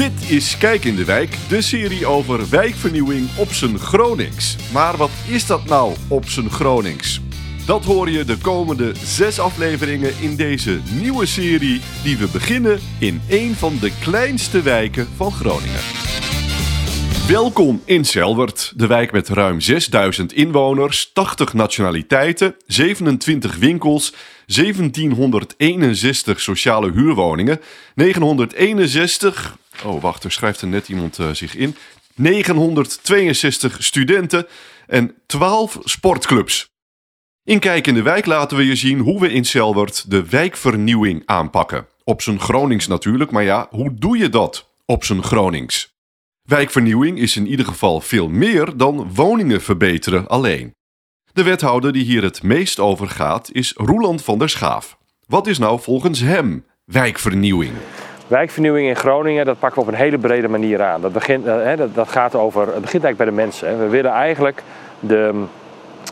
Dit is Kijk in de Wijk, de serie over wijkvernieuwing op zijn Gronings. Maar wat is dat nou op zijn Gronings? Dat hoor je de komende zes afleveringen in deze nieuwe serie die we beginnen in een van de kleinste wijken van Groningen. Welkom in Selwert, de wijk met ruim 6000 inwoners, 80 nationaliteiten, 27 winkels, 1761 sociale huurwoningen, 961. Oh, wacht, er schrijft er net iemand uh, zich in. 962 studenten en 12 sportclubs. In Kijk in de Wijk laten we je zien hoe we in Selwert de wijkvernieuwing aanpakken. Op zijn Gronings natuurlijk, maar ja, hoe doe je dat op zijn Gronings? Wijkvernieuwing is in ieder geval veel meer dan woningen verbeteren alleen. De wethouder die hier het meest over gaat is Roeland van der Schaaf. Wat is nou volgens hem wijkvernieuwing? Wijkvernieuwing in Groningen, dat pakken we op een hele brede manier aan. Dat, begint, eh, dat, dat gaat over, het begint eigenlijk bij de mensen. We willen eigenlijk de,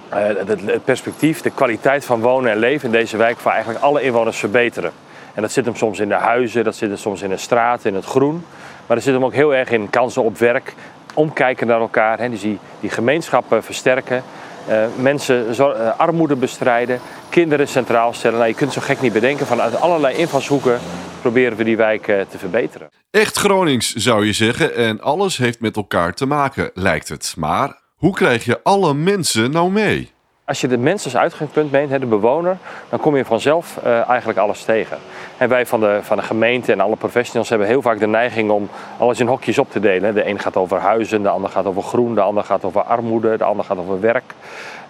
eh, het perspectief, de kwaliteit van wonen en leven in deze wijk voor eigenlijk alle inwoners verbeteren. En dat zit hem soms in de huizen, dat zit hem soms in de straat, in het groen. Maar dat zit hem ook heel erg in kansen op werk, omkijken naar elkaar, hè, dus die, die gemeenschappen versterken. Uh, mensen uh, armoede bestrijden, kinderen centraal stellen. Nou, je kunt zo gek niet bedenken. Vanuit allerlei invalshoeken proberen we die wijk uh, te verbeteren. Echt Gronings zou je zeggen. En alles heeft met elkaar te maken, lijkt het. Maar hoe krijg je alle mensen nou mee? Als je de mensen als uitgangspunt neemt, de bewoner, dan kom je vanzelf uh, eigenlijk alles tegen. En wij van de, van de gemeente en alle professionals hebben heel vaak de neiging om alles in hokjes op te delen. De een gaat over huizen, de ander gaat over groen, de ander gaat over armoede, de ander gaat over werk.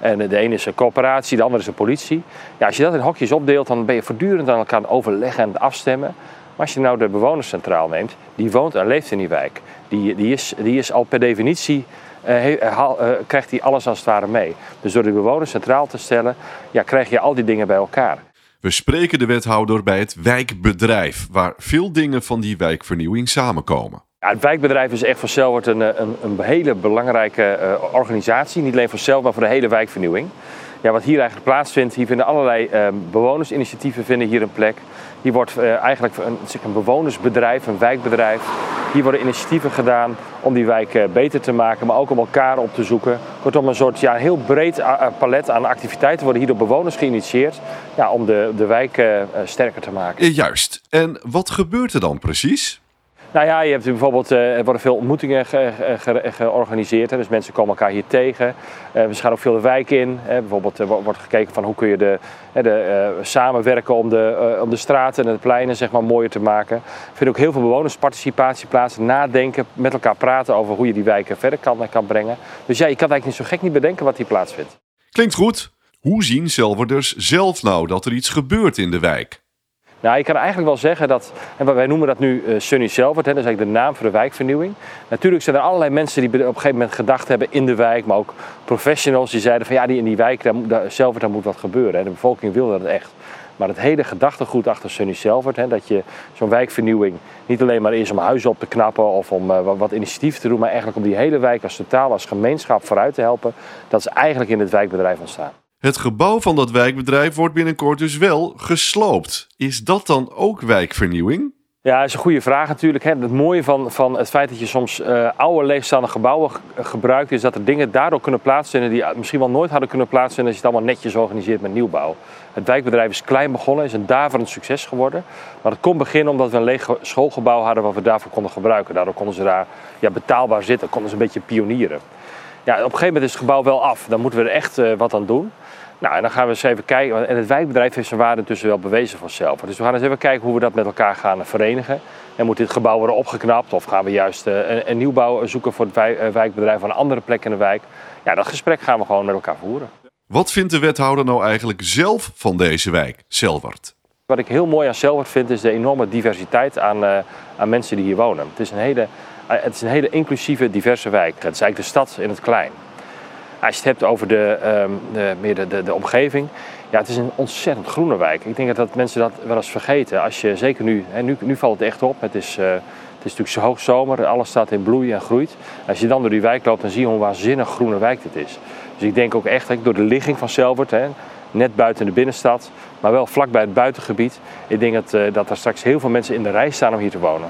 En de ene is een coöperatie, de andere is een politie. Ja, als je dat in hokjes opdeelt, dan ben je voortdurend aan elkaar overleggen en afstemmen. Maar als je nou de bewoners centraal neemt, die woont en leeft in die wijk. Die, die, is, die is al per definitie krijgt hij alles als het ware mee. Dus door de bewoners centraal te stellen, ja, krijg je al die dingen bij elkaar. We spreken de wethouder bij het wijkbedrijf, waar veel dingen van die wijkvernieuwing samenkomen. Ja, het wijkbedrijf is echt voor Selwert een, een, een hele belangrijke uh, organisatie. Niet alleen voor Selwert, maar voor de hele wijkvernieuwing. Ja, wat hier eigenlijk plaatsvindt, hier vinden allerlei uh, bewonersinitiatieven vinden hier een plek. Hier wordt uh, eigenlijk een, een bewonersbedrijf, een wijkbedrijf. Hier worden initiatieven gedaan om die wijk uh, beter te maken, maar ook om elkaar op te zoeken. Kortom, een soort ja, heel breed palet aan activiteiten worden hier door bewoners geïnitieerd ja, om de, de wijk sterker te maken. Juist. En wat gebeurt er dan precies? Nou ja, je hebt bijvoorbeeld, uh, er worden veel ontmoetingen ge, ge, georganiseerd. Hè, dus mensen komen elkaar hier tegen. Uh, we gaan ook veel de wijk in. Hè, bijvoorbeeld uh, wordt gekeken van hoe kun je de, de samenwerken om de, om de straten en de pleinen zeg maar, mooier te maken. Er vindt ook heel veel bewonersparticipatie plaats. Nadenken, met elkaar praten over hoe je die wijken verder kan, kan brengen. Dus ja, je kan eigenlijk niet zo gek niet bedenken wat hier plaatsvindt. Klinkt goed. Hoe zien Zelverders zelf nou dat er iets gebeurt in de wijk? Nou, ik kan eigenlijk wel zeggen dat, en wij noemen dat nu uh, Sunny Selvert, hè, dat is eigenlijk de naam voor de wijkvernieuwing. Natuurlijk zijn er allerlei mensen die op een gegeven moment gedacht hebben in de wijk, maar ook professionals die zeiden van ja, die in die wijk, daar, daar, daar moet wat gebeuren. Hè. De bevolking wilde dat echt. Maar het hele gedachtegoed achter Sunny Selvert, hè, dat je zo'n wijkvernieuwing niet alleen maar is om huizen op te knappen of om uh, wat initiatief te doen, maar eigenlijk om die hele wijk als totaal, als gemeenschap vooruit te helpen, dat is eigenlijk in het wijkbedrijf ontstaan. Het gebouw van dat wijkbedrijf wordt binnenkort dus wel gesloopt. Is dat dan ook wijkvernieuwing? Ja, dat is een goede vraag natuurlijk. Het mooie van, van het feit dat je soms uh, oude leegstaande gebouwen gebruikt, is dat er dingen daardoor kunnen plaatsvinden die misschien wel nooit hadden kunnen plaatsvinden als je het allemaal netjes organiseert met nieuwbouw. Het wijkbedrijf is klein begonnen, is een daverend succes geworden. Maar het kon beginnen omdat we een leeg schoolgebouw hadden wat we daarvoor konden gebruiken. Daardoor konden ze daar ja, betaalbaar zitten, konden ze een beetje pionieren. Ja, op een gegeven moment is het gebouw wel af. Dan moeten we er echt uh, wat aan doen. Nou, en dan gaan we eens even kijken. En het wijkbedrijf heeft zijn waarde intussen wel bewezen vanzelf. Dus we gaan eens even kijken hoe we dat met elkaar gaan verenigen. En moet dit gebouw worden opgeknapt? Of gaan we juist een, een nieuwbouw zoeken voor het wijkbedrijf aan een andere plek in de wijk? Ja, dat gesprek gaan we gewoon met elkaar voeren. Wat vindt de wethouder nou eigenlijk zelf van deze wijk, Selwert? Wat ik heel mooi aan Selwert vind, is de enorme diversiteit aan, uh, aan mensen die hier wonen. Het is, een hele, het is een hele inclusieve, diverse wijk. Het is eigenlijk de stad in het klein. Als je het hebt over de, um, de, de, omgeving. Ja, het is een ontzettend groene wijk. Ik denk dat mensen dat wel eens vergeten. Als je, zeker nu, hè, nu, nu valt het echt op. Het is, uh, het is natuurlijk zo hoog zomer. Alles staat in bloei en groeit. Als je dan door die wijk loopt, dan zie je hoe waanzinnig groene wijk dit is. Dus ik denk ook echt, door de ligging van Selwert, hè, net buiten de binnenstad, maar wel vlakbij het buitengebied. Ik denk dat, uh, dat er straks heel veel mensen in de rij staan om hier te wonen.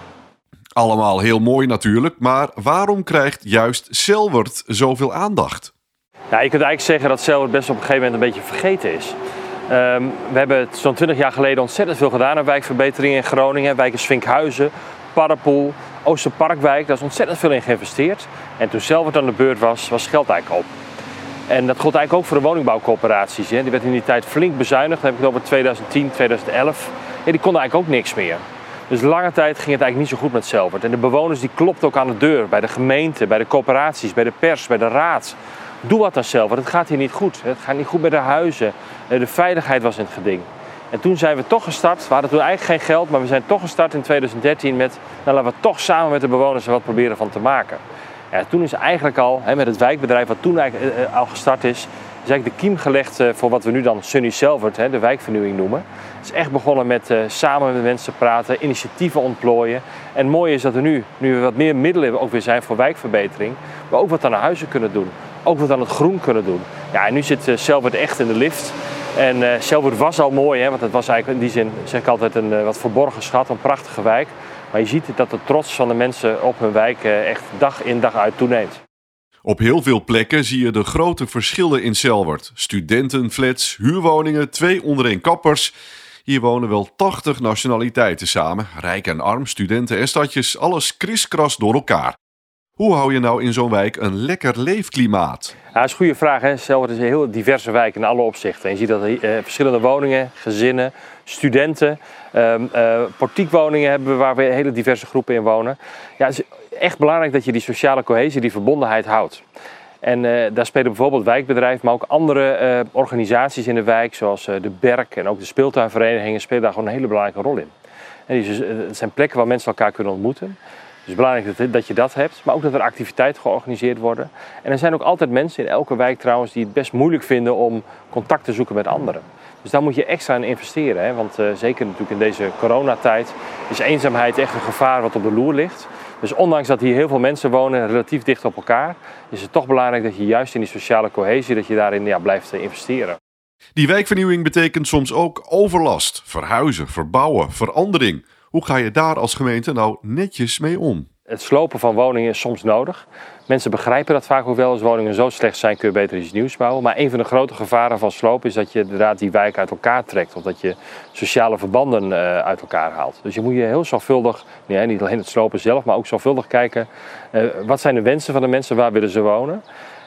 Allemaal heel mooi natuurlijk, maar waarom krijgt juist Selwert zoveel aandacht? Ja, je kunt eigenlijk zeggen dat Selwert best op een gegeven moment een beetje vergeten is. Ehm, we hebben zo'n 20 jaar geleden ontzettend veel gedaan aan wijkverbeteringen in Groningen. Wijken Svinkhuizen, Parapol, Oosterparkwijk. Daar is ontzettend veel in geïnvesteerd. En toen Selwert aan de beurt was, was geld eigenlijk op. En dat gold eigenlijk ook voor de woningbouwcoöperaties. Hè. Die werd in die tijd flink bezuinigd. Dan heb ik het over 2010, 2011. Ja, die konden eigenlijk ook niks meer. Dus lange tijd ging het eigenlijk niet zo goed met Selwert. En de bewoners die klopten ook aan de deur. Bij de gemeente, bij de coöperaties, bij de pers, bij de raad. Doe wat aan Selwert, het gaat hier niet goed. Het gaat niet goed bij de huizen. Eh, de veiligheid was in het geding. En toen zijn we toch gestart. We hadden toen eigenlijk geen geld, maar we zijn toch gestart in 2013 met... Nou, laten we toch samen met de bewoners er wat proberen van te maken. Toen is eigenlijk al, hè, met het wijkbedrijf wat toen eigenlijk eh, al gestart is, is eigenlijk de kiem gelegd uh, voor wat we nu dan Sunny Selvert, hè, de wijkvernieuwing noemen. Het is echt begonnen met samen met mensen praten, initiatieven ontplooien. En het mooie is dat er nu, nu we wat meer middelen ook weer zijn voor wijkverbetering, we ook wat aan de huizen kunnen doen. Ook wat aan het groen kunnen doen. Ja, en nu zit Selvert echt in de lift. En uh, was al mooi, hè, want het was eigenlijk in die zin, zeg ik altijd, een wat verborgen schat, een prachtige wijk. Maar je ziet dat de trots van de mensen op hun wijk echt dag in dag uit toeneemt. Op heel veel plekken zie je de grote verschillen in Selwert. Studentenflats, huurwoningen, twee ondereen kappers. Hier wonen wel 80 nationaliteiten samen. Rijk en arm, studenten en stadjes, alles kriskras door elkaar. Hoe hou je nou in zo'n wijk een lekker leefklimaat? Ja, dat is een goede vraag. Hè? Is een heel diverse wijk in alle opzichten. En je ziet dat er uh, verschillende woningen, gezinnen, studenten, uh, uh, portiekwoningen hebben waar we hele diverse groepen in wonen. Ja, het is echt belangrijk dat je die sociale cohesie, die verbondenheid houdt. En uh, daar spelen bijvoorbeeld wijkbedrijven, maar ook andere uh, organisaties in de wijk, zoals de Berk en ook de speeltuinverenigingen, spelen daar gewoon een hele belangrijke rol in. En dus, het zijn plekken waar mensen elkaar kunnen ontmoeten. Is belangrijk dat, je dat hebt, maar ook dat er activiteiten georganiseerd worden. En er zijn ook altijd mensen in elke wijk trouwens die het best moeilijk vinden om contact te zoeken met anderen. Dus daar moet je extra in investeren. Hè? Want uh, zeker natuurlijk in deze coronatijd is eenzaamheid echt een gevaar wat op de loer ligt. Dus ondanks dat hier heel veel mensen wonen, relatief dicht op elkaar, is het toch belangrijk dat je juist in die sociale cohesie, dat je daarin ja, blijft investeren. Die wijkvernieuwing betekent soms ook overlast, verhuizen, verbouwen, verandering. Hoe ga je daar als gemeente nou netjes mee om? Het slopen van woningen is soms nodig. Mensen begrijpen dat vaak ook wel. Als woningen zo slecht zijn, kun je beter iets nieuws bouwen. Maar een van de grote gevaren van slopen is dat je inderdaad die wijk uit elkaar trekt. Of dat je sociale verbanden uh, uit elkaar haalt. Dus je moet je heel zorgvuldig, niet alleen het slopen zelf, maar ook zorgvuldig kijken. Uh, wat zijn de wensen van de mensen, waar willen ze wonen?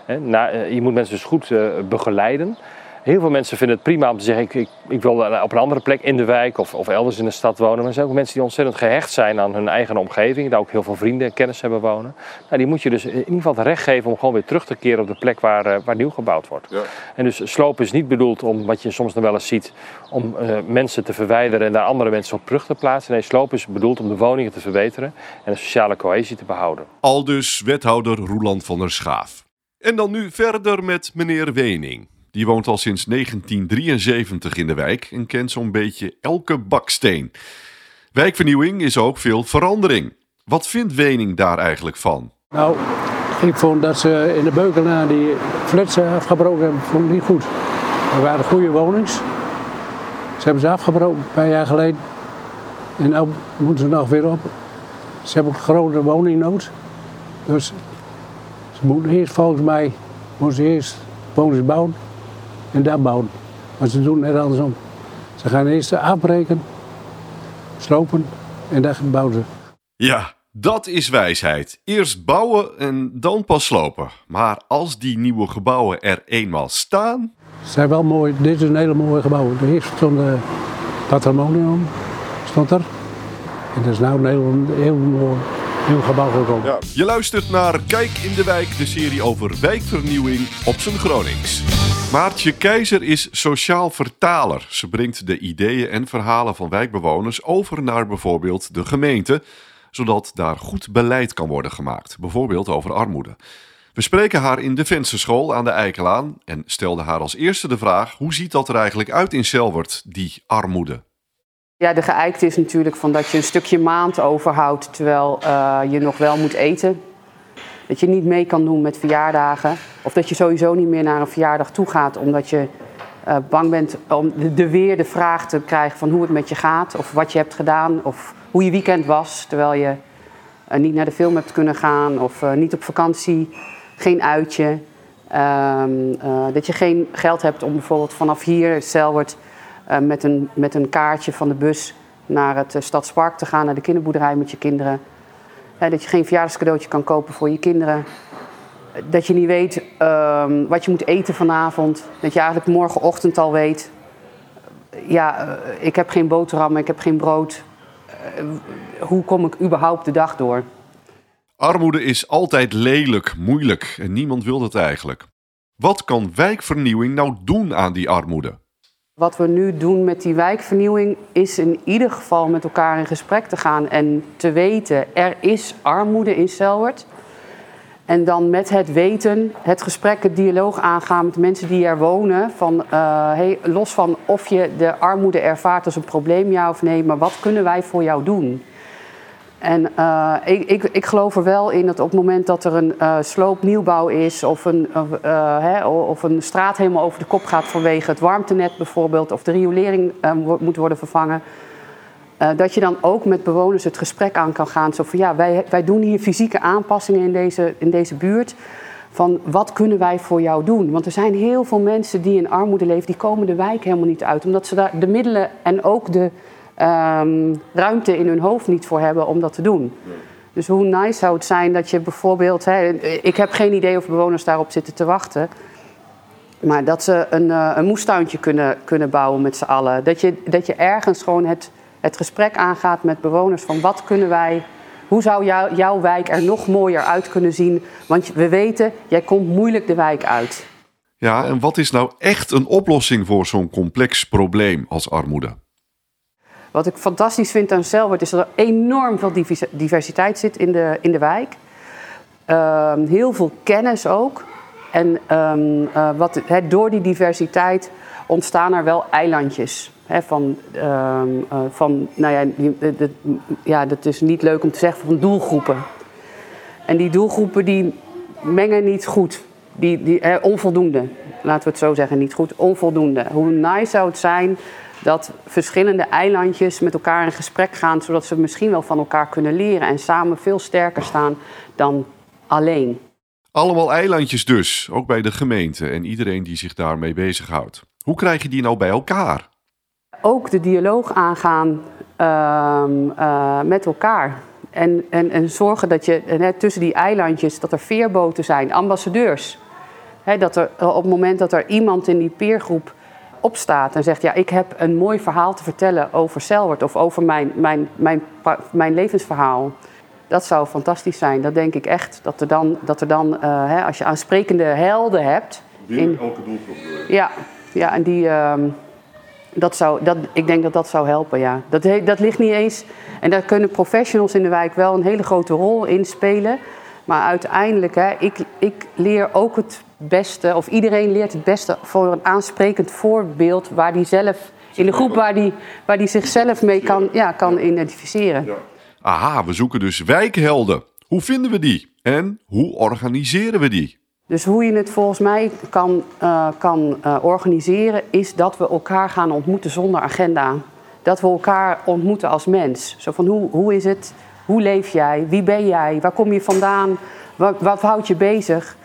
Uh, je moet mensen dus goed begeleiden. Heel veel mensen vinden het prima om te zeggen: ik, ik, ik, wil op een andere plek in de wijk of, of elders in de stad wonen. Maar er zijn ook mensen die ontzettend gehecht zijn aan hun eigen omgeving. Daar ook heel veel vrienden en kennis hebben wonen. Nou, die moet je dus in ieder geval het recht geven om gewoon weer terug te keren op de plek waar, uh, waar nieuw gebouwd wordt. Ja. En dus slopen is niet bedoeld om, wat je soms nog wel eens ziet, om uh, mensen te verwijderen en daar andere mensen op terug te plaatsen. Nee, slopen is bedoeld om de woningen te verbeteren en de sociale cohesie te behouden. Al dus wethouder Roeland van der Schaaf. En dan nu verder met meneer Wening. Die woont al sinds 1973 in de wijk en kent zo'n beetje elke baksteen. Wijkvernieuwing is ook veel verandering. Wat vindt Wening daar eigenlijk van? Nou, ik vond dat ze in de Beukelaar die flats afgebroken hebben, vond ik niet goed. Er waren goede wonings. Ze hebben ze afgebroken een paar jaar geleden. En nu moeten ze nog weer op. Ze hebben ook grote woningnood. Dus ze moeten eerst volgens mij moeten ze eerst wonings bouwen en daar bouwen. Maar ze doen het net andersom. Ze gaan eerst afbreken, slopen en dan bouwen ze. Ja, dat is wijsheid. Eerst bouwen en dan pas slopen. Maar als die nieuwe gebouwen er eenmaal staan. Ze zijn wel mooi. Dit is een hele mooie gebouw. De eerste stond de Patrimonium. Stond er. En dat is nou een heel, heel mooi nieuw gebouw. Ja. Je luistert naar Kijk in de Wijk, de serie over wijkvernieuwing op zijn Gronings. Maartje Keizer is sociaal vertaler. Ze brengt de ideeën en verhalen van wijkbewoners over naar bijvoorbeeld de gemeente, zodat daar goed beleid kan worden gemaakt, bijvoorbeeld over armoede. We spreken haar in de vensterschool aan de Eikelaan en stelden haar als eerste de vraag: hoe ziet dat er eigenlijk uit in Selwert, die armoede? Ja, de geëikte is natuurlijk van dat je een stukje maand overhoudt terwijl uh, je nog wel moet eten. Dat je niet mee kan doen met verjaardagen. Of dat je sowieso niet meer naar een verjaardag toe gaat omdat je uh, bang bent om de, weer de vraag te krijgen van hoe het met je gaat. Of wat je hebt gedaan of hoe je weekend was. Terwijl je eh, niet naar de film hebt kunnen gaan of eh, niet op vakantie, geen uitje. Ehm, eh, dat je geen geld hebt om bijvoorbeeld vanaf hier, Selwert, uh, met, een, met een kaartje van de bus naar het Stadspark te gaan, naar de kinderboerderij met je kinderen. dat je geen verjaardagscadeautje kan kopen voor je kinderen. Dat je niet weet ehm, wat je moet eten vanavond. Dat je eigenlijk morgenochtend al weet. Ja, ik heb geen boterham, ik heb geen brood. hoe kom ik überhaupt de dag door? Armoede is altijd lelijk, moeilijk en niemand wil dat eigenlijk. Wat kan wijkvernieuwing nou doen aan die armoede? Wat we nu doen met die wijkvernieuwing is in ieder geval met elkaar in gesprek te gaan en te weten er is armoede in Selwert. En dan met het weten, het gesprek, het dialoog aangaan met mensen die er wonen. Van, hey, los van of je de armoede ervaart als een probleem, ja of nee, maar wat kunnen wij voor jou doen? En uh, ik, ik, geloof er wel in dat op het moment dat er een uh, sloopnieuwbouw is, of een, uh, hè, of een straat helemaal over de kop gaat vanwege het warmtenet bijvoorbeeld, of de riolering moet worden vervangen, dat je dan ook met bewoners het gesprek aan kan gaan. Zo van ja, wij, wij doen hier fysieke aanpassingen in deze, in deze buurt. Van wat kunnen wij voor jou doen? Want er zijn heel veel mensen die in armoede leven, die komen de wijk helemaal niet uit, omdat ze daar de middelen en ook de um, ruimte in hun hoofd niet voor hebben om dat te doen. Dus hoe nice zou het zijn dat je bijvoorbeeld, hè, ik heb geen idee of bewoners daarop zitten te wachten, maar dat ze een, uh, een moestuintje kunnen, kunnen bouwen met z'n allen. Dat je, dat je ergens gewoon het, het gesprek aangaat met bewoners van wat kunnen wij, hoe zou jou, jouw wijk er nog mooier uit kunnen zien? Want we weten, jij komt moeilijk de wijk uit. Ja, en wat is nou echt een oplossing voor zo'n complex probleem als armoede? Wat ik fantastisch vind aan Selwert is dat er enorm veel diversiteit zit in de, in de wijk. Uh, heel veel kennis ook. En um, uh, wat, door die diversiteit ontstaan er wel eilandjes. Van, um, uh, van, nou ja, die, de, ja, dat is niet leuk om te zeggen, van doelgroepen. En die doelgroepen die mengen niet goed. Die, die, eh, onvoldoende, laten we het zo zeggen, niet goed, onvoldoende. Hoe nice zou het zijn dat verschillende eilandjes met elkaar in gesprek gaan, zodat ze misschien wel van elkaar kunnen leren en samen veel sterker staan dan alleen. Allemaal eilandjes dus, ook bij de gemeente en iedereen die zich daarmee bezighoudt. Hoe krijg je die nou bij elkaar? Ook de dialoog aangaan uh, uh, met elkaar. En, en, en zorgen dat je tussen die eilandjes, dat er veerboten zijn, ambassadeurs. dat er op het moment dat er iemand in die peergroep opstaat en zegt: Ja, ik heb een mooi verhaal te vertellen over Selwert of over mijn, mijn, mijn, mijn levensverhaal. Dat zou fantastisch zijn. Dat denk ik echt. Dat er dan, dat er dan uh, hè, als je aansprekende helden hebt. In elke doelgroep. Ja, ja, en die. Uh, dat zou, dat, ik denk dat dat zou helpen, ja. Dat, dat ligt niet eens. En daar kunnen professionals in de wijk wel een hele grote rol in spelen. Maar uiteindelijk, hè, ik, ik leer ook het beste, of iedereen leert het beste voor een aansprekend voorbeeld waar die zelf, in de groep waar die, waar die zichzelf mee kan, ja, kan identificeren. Aha, we zoeken dus wijkhelden. Hoe vinden we die en hoe organiseren we die? Dus hoe je het volgens mij kan, uh, kan uh, organiseren, is dat we elkaar gaan ontmoeten zonder agenda. Dat we elkaar ontmoeten als mens. Zo van hoe, hoe is het? Hoe leef jij? Wie ben jij? Waar kom je vandaan? Wat, wat houdt je bezig?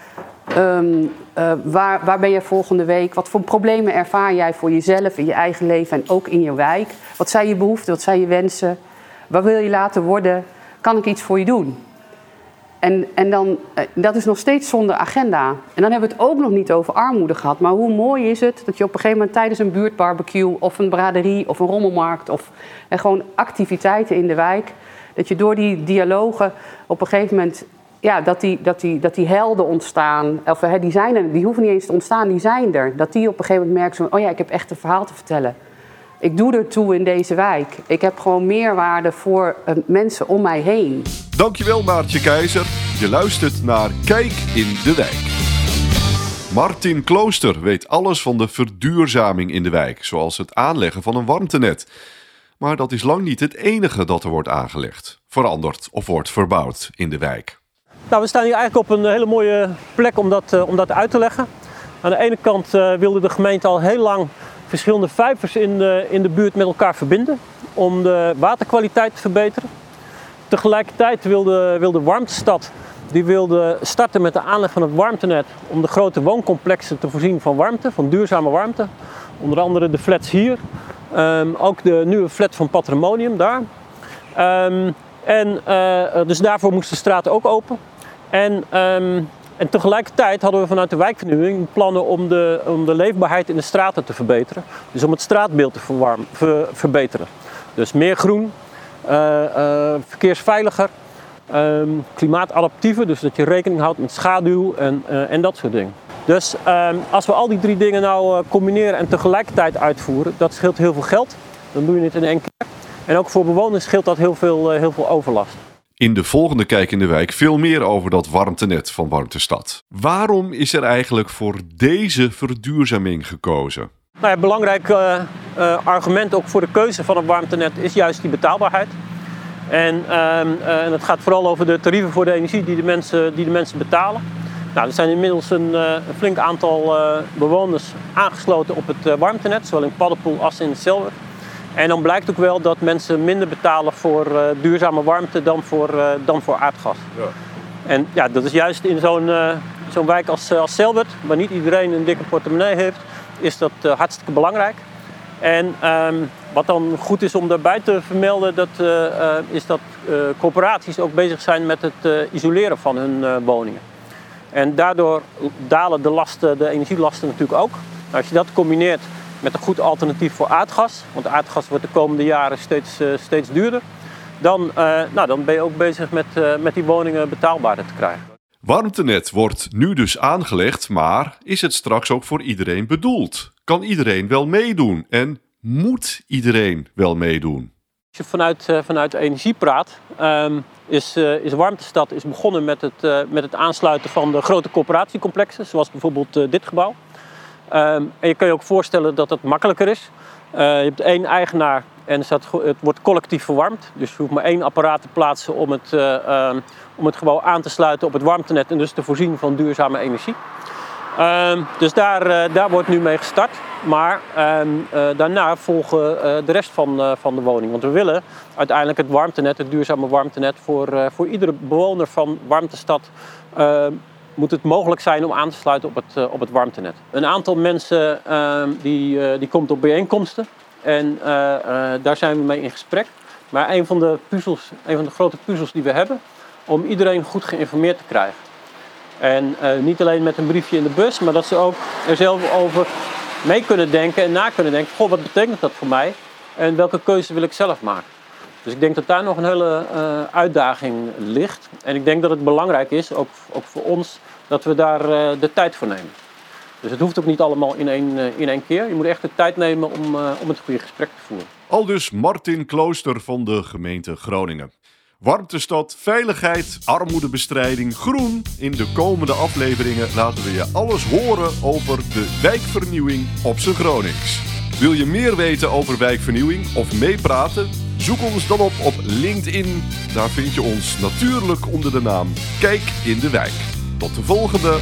Um, uh, waar, waar ben je volgende week? Wat voor problemen ervaar jij voor jezelf in je eigen leven en ook in je wijk? Wat zijn je behoeften? Wat zijn je wensen? Waar wil je laten worden? Kan ik iets voor je doen? En, en dan, uh, dat is nog steeds zonder agenda. En dan hebben we het ook nog niet over armoede gehad. Maar hoe mooi is het dat je op een gegeven moment tijdens een buurtbarbecue of een braderie of een rommelmarkt of en gewoon activiteiten in de wijk, dat je door die dialogen op een gegeven moment ja, dat, die, dat, die, dat die helden ontstaan, of hè, die, zijn er, die hoeven niet eens te ontstaan, die zijn er. Dat die op een gegeven moment merken, oh ja, ik heb echt een verhaal te vertellen. Ik doe er toe in deze wijk. Ik heb gewoon meerwaarde voor uh, mensen om mij heen. Dankjewel Maartje Keizer. Je luistert naar Kijk in de Wijk. Martin Klooster weet alles van de verduurzaming in de wijk, zoals het aanleggen van een warmtenet. Maar dat is lang niet het enige dat er wordt aangelegd, veranderd of wordt verbouwd in de wijk. Nou, we staan hier eigenlijk op een hele mooie plek om dat, uh, om dat uit te leggen. Aan de ene kant uh, wilde de gemeente al heel lang verschillende vijvers in de, in de buurt met elkaar verbinden om de waterkwaliteit te verbeteren. tegelijkertijd wilde, wilde Warmtestad die wilde starten met de aanleg van het warmtenet om de grote wooncomplexen te voorzien van warmte, van duurzame warmte. Onder andere de flats hier, ehm, ook de nieuwe flat van Patrimonium daar. Um, en dus daarvoor moest de straat ook open. En, um, en tegelijkertijd hadden we vanuit de wijkvernieuwing plannen om de, om de leefbaarheid in de straten te verbeteren. Dus om het straatbeeld te verbeteren. Dus meer groen, uh, uh, verkeersveiliger, um, klimaatadaptiever. Dus dat je rekening houdt met schaduw en, en dat soort dingen. Dus um, als we al die drie dingen nou combineren en tegelijkertijd uitvoeren, dat scheelt heel veel geld. Dan doe je het in één keer. En ook voor bewoners scheelt dat heel veel, heel veel overlast. In de volgende Kijk in de Wijk veel meer over dat warmtenet van Warmtestad. Waarom is er eigenlijk voor deze verduurzaming gekozen? Nou ja, belangrijk uh, uh, argument ook voor de keuze van een warmtenet is juist die betaalbaarheid. En, uh, en het gaat vooral over de tarieven voor de energie die de mensen, die de mensen betalen. Nou, er zijn inmiddels een, flink aantal bewoners aangesloten op het warmtenet, zowel in Paddenpoel als in Selwer. En dan blijkt ook wel dat mensen minder betalen voor uh, duurzame warmte dan voor, uh, dan voor aardgas. Ja. En ja, dat is juist in zo'n uh, zo'n wijk als, als Selbert, waar niet iedereen een dikke portemonnee heeft, is dat hartstikke belangrijk. En um, wat dan goed is om daarbij te vermelden, dat, is dat corporaties ook bezig zijn met het isoleren van hun woningen. En daardoor dalen de, lasten, de energielasten natuurlijk ook. Nou, als je dat combineert met een goed alternatief voor aardgas, want aardgas wordt de komende jaren steeds, uh, steeds duurder, dan, uh, nou, dan ben je ook bezig met, uh, met die woningen betaalbaarder te krijgen. Warmtenet wordt nu dus aangelegd, maar is het straks ook voor iedereen bedoeld? Kan iedereen wel meedoen en moet iedereen wel meedoen? Als je vanuit, vanuit energie praat, um, is, is Warmtestad is begonnen met het, met het aansluiten van de grote corporatiecomplexen, zoals bijvoorbeeld dit gebouw. Um, en je kan je ook voorstellen dat het makkelijker is. Uh, je hebt één eigenaar en het wordt collectief verwarmd. Dus je hoeft maar één apparaat te plaatsen om het, uh, um, om het aan te sluiten op het warmtenet en dus te voorzien van duurzame energie. Um, dus daar, uh, daar wordt nu mee gestart. Maar daarna volgen de rest van, van de woning. Want we willen uiteindelijk het warmtenet, het duurzame warmtenet, voor, voor iedere bewoner van Warmtestad moet het mogelijk zijn om aan te sluiten op het, uh, op het warmtenet. Een aantal mensen uh, die, uh, die komt op bijeenkomsten en eh, daar zijn we mee in gesprek. Maar een van, de puzzels, een van de grote puzzels die we hebben, om iedereen goed geïnformeerd te krijgen. En niet alleen met een briefje in de bus, maar dat ze ook er zelf over mee kunnen denken en na kunnen denken. Goh, wat betekent dat voor mij? En welke keuze wil ik zelf maken? Dus ik denk dat daar nog een hele uh, uitdaging ligt. En ik denk dat het belangrijk is, ook, voor ons, dat we daar uh, de tijd voor nemen. Dus het hoeft ook niet allemaal in één, uh, in één keer. Je moet echt de tijd nemen om, om het goede gesprek te voeren. Al dus Martin Klooster van de gemeente Groningen. Warmtestad, veiligheid, armoedebestrijding, groen. In de komende afleveringen laten we je alles horen over de wijkvernieuwing op zijn Gronings. Wil je meer weten over wijkvernieuwing of meepraten? Zoek ons dan op op LinkedIn. Daar vind je ons natuurlijk onder de naam Kijk in de Wijk. Tot de volgende!